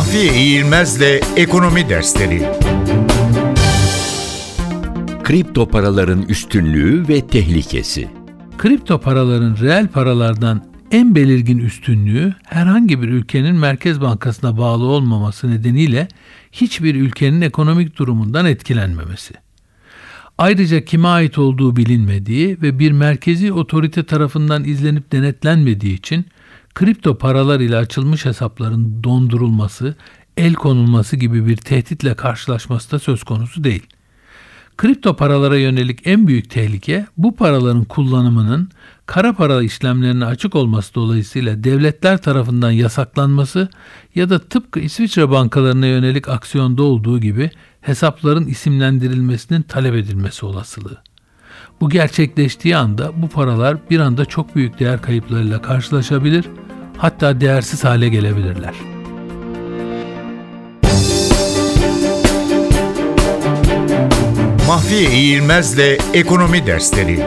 Mahfiye İğilmez'le Ekonomi Dersleri Kripto paraların üstünlüğü ve tehlikesi. Kripto paraların reel paralardan en belirgin üstünlüğü herhangi bir ülkenin merkez bankasına bağlı olmaması nedeniyle hiçbir ülkenin ekonomik durumundan etkilenmemesi. Ayrıca kime ait olduğu bilinmediği ve bir merkezi otorite tarafından izlenip denetlenmediği için kripto paralar ile açılmış hesapların dondurulması, el konulması gibi bir tehditle karşılaşması da söz konusu değil. Kripto paralara yönelik en büyük tehlike bu paraların kullanımının kara para işlemlerine açık olması dolayısıyla devletler tarafından yasaklanması ya da tıpkı İsviçre bankalarına yönelik aksiyonda olduğu gibi hesapların isimlendirilmesinin talep edilmesi olasılığı. Bu gerçekleştiği anda bu paralar bir anda çok büyük değer kayıplarıyla karşılaşabilir, hatta değersiz hale gelebilirler. Mahfiye İğilmez'le Ekonomi Dersleri